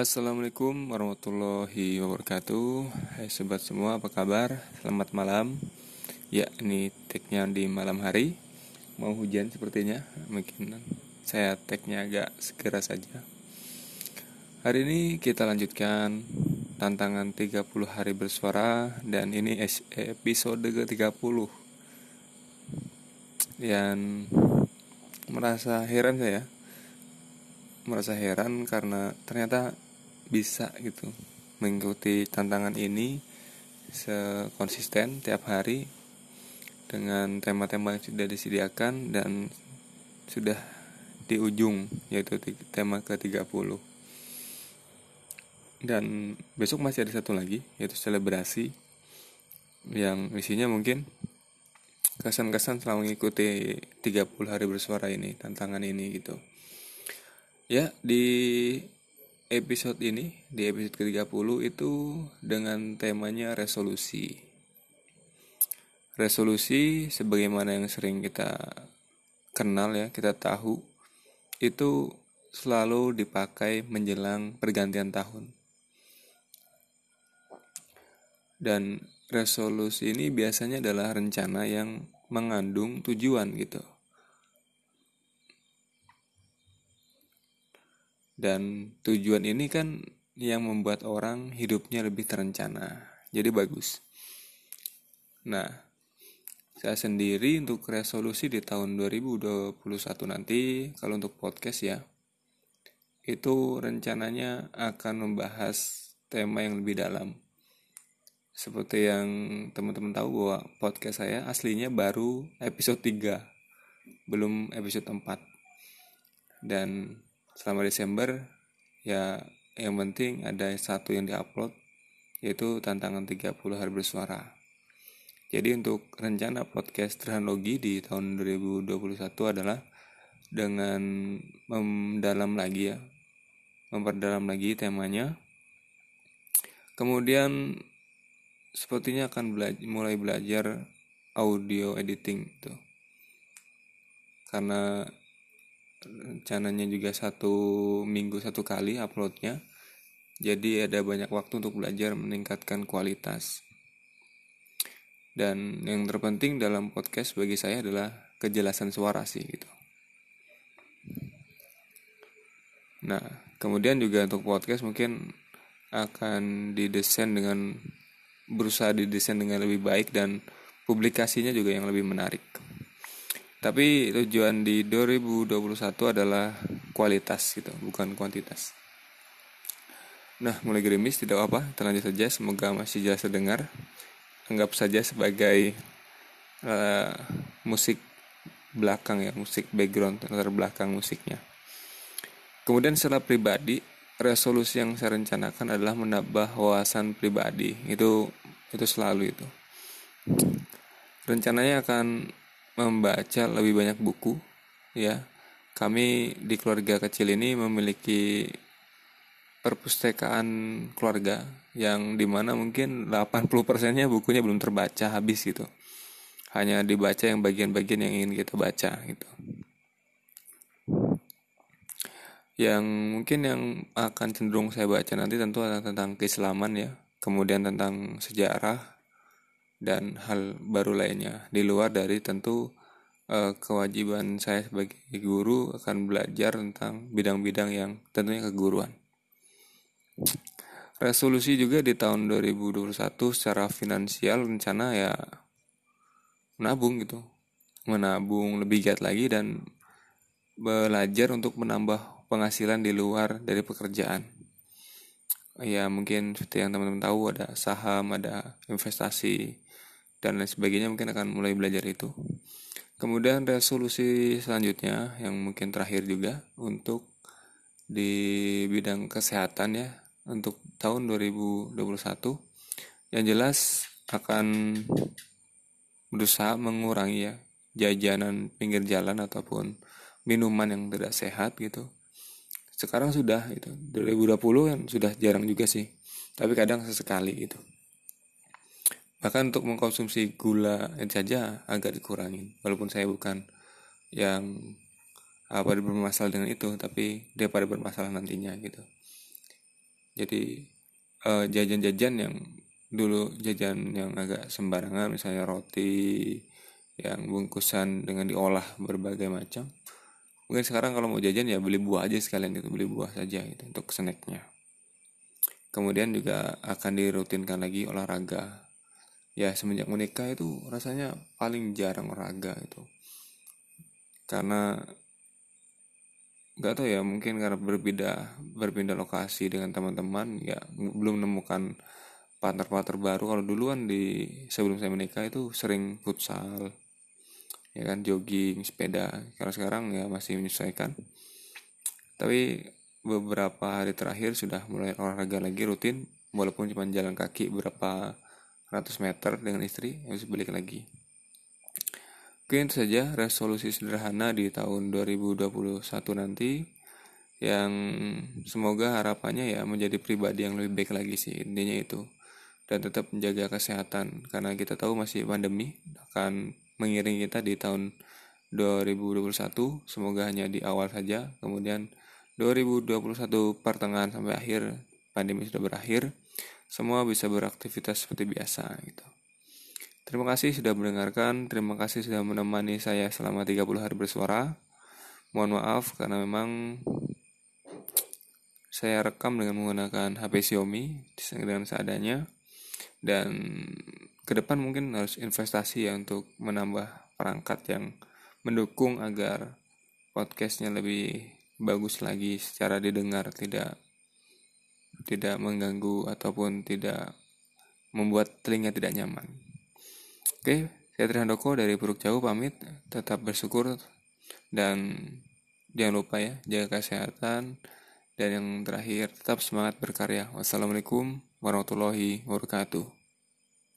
Assalamualaikum warahmatullahi wabarakatuh. Hai sobat semua apa kabar? Selamat malam. Ya ini tagnya di malam hari. Mau hujan sepertinya Mungkin saya tagnya agak segera saja. Hari ini kita lanjutkan Tantangan 30 hari bersuara Dan ini episode ke-30 Dan Merasa heran saya. Merasa heran karena ternyata bisa gitu mengikuti tantangan ini sekonsisten tiap hari dengan tema-tema yang sudah disediakan dan sudah di ujung yaitu tema ke-30 dan besok masih ada satu lagi yaitu selebrasi yang isinya mungkin kesan-kesan selama mengikuti 30 hari bersuara ini tantangan ini gitu. Ya di episode ini di episode ke-30 itu dengan temanya resolusi. Resolusi sebagaimana yang sering kita kenal ya, kita tahu itu selalu dipakai menjelang pergantian tahun. Dan resolusi ini biasanya adalah rencana yang mengandung tujuan gitu. Dan tujuan ini kan yang membuat orang hidupnya lebih terencana. Jadi bagus. Nah saya sendiri untuk resolusi di tahun 2021 nanti kalau untuk podcast ya itu rencananya akan membahas tema yang lebih dalam. Seperti yang teman-teman tahu bahwa podcast saya aslinya baru episode 3 belum episode 4 dan selama Desember ya yang penting ada satu yang diupload yaitu tantangan 30 hari bersuara. Jadi untuk rencana podcast Terhanologi di tahun 2021 adalah dengan mendalam lagi ya memperdalam lagi temanya. Kemudian sepertinya akan bela mulai belajar audio editing itu karena rencananya juga satu minggu satu kali uploadnya. Jadi ada banyak waktu untuk belajar meningkatkan kualitas. Dan yang terpenting dalam podcast bagi saya adalah kejelasan suara sih gitu. Nah kemudian juga untuk podcast mungkin akan didesain dengan berusaha didesain dengan lebih baik dan publikasinya juga yang lebih menarik tapi tujuan di 2021 adalah kualitas gitu bukan kuantitas. Nah mulai gerimis tidak apa kita lanjut saja. Semoga masih jelas terdengar. Anggap saja sebagai uh, musik belakang ya musik background latar belakang musiknya. Kemudian secara pribadi resolusi yang saya rencanakan adalah menambah wawasan pribadi. Itu itu selalu itu. Rencananya akan membaca lebih banyak buku ya. Kami di keluarga kecil ini memiliki perpustakaan keluarga yang di mana mungkin 80 persennya bukunya belum terbaca habis gitu. Hanya dibaca yang bagian-bagian yang ingin kita baca gitu. Yang mungkin yang akan cenderung saya baca nanti tentu adalah tentang keislaman ya. Kemudian tentang sejarah dan hal baru lainnya di luar dari tentu uh, kewajiban saya sebagai guru akan belajar tentang bidang-bidang yang tentunya keguruan. Resolusi juga di tahun 2021 secara finansial rencana ya menabung gitu. Menabung lebih giat lagi dan belajar untuk menambah penghasilan di luar dari pekerjaan. Ya mungkin seperti yang teman-teman tahu ada saham, ada investasi, dan lain sebagainya mungkin akan mulai belajar itu. Kemudian resolusi selanjutnya yang mungkin terakhir juga untuk di bidang kesehatan ya untuk tahun 2021 yang jelas akan berusaha mengurangi ya jajanan pinggir jalan ataupun minuman yang tidak sehat gitu. Sekarang sudah itu 2020 kan sudah jarang juga sih. Tapi kadang sesekali gitu bahkan untuk mengkonsumsi gula saja agak dikurangin. Walaupun saya bukan yang apa bermasalah dengan itu tapi daripada bermasalah nantinya gitu. Jadi uh, jajan-jajan yang dulu jajan yang agak sembarangan misalnya roti yang bungkusan dengan diolah berbagai macam mungkin sekarang kalau mau jajan ya beli buah aja sekalian gitu. Beli buah saja gitu untuk snacknya. Kemudian juga akan dirutinkan lagi olahraga ya semenjak menikah itu rasanya paling jarang olahraga itu. Karena nggak tahu ya mungkin karena berbeda berpindah lokasi dengan teman-teman ya belum menemukan partner-partner baru. Kalau duluan di sebelum saya menikah itu sering futsal ya kan jogging sepeda. Kalau sekarang ya masih menyesuaikan. Tapi beberapa hari terakhir sudah mulai olahraga lagi rutin walaupun cuma jalan kaki berapa 100 meter dengan istri harus balik lagi. Mungkin saja resolusi sederhana di tahun 2021 nanti yang semoga harapannya ya menjadi pribadi yang lebih baik lagi sih intinya itu. Dan tetap menjaga kesehatan karena kita tahu masih pandemi akan mengiring kita di tahun 2021 semoga hanya di awal saja. Kemudian 2021 pertengahan sampai akhir pandemi sudah berakhir semua bisa beraktivitas seperti biasa gitu. Terima kasih sudah mendengarkan. Terima kasih sudah menemani saya selama 30 hari bersuara. Mohon maaf karena memang saya rekam dengan menggunakan HP Xiaomi dengan seadanya. Dan ke depan mungkin harus investasi ya untuk menambah perangkat yang mendukung agar podcastnya lebih bagus lagi secara didengar tidak tidak mengganggu ataupun tidak membuat telinga tidak nyaman. Oke, saya Trihandoko dari Puruk Jauh pamit, tetap bersyukur dan jangan lupa ya jaga kesehatan dan yang terakhir tetap semangat berkarya. Wassalamualaikum warahmatullahi wabarakatuh.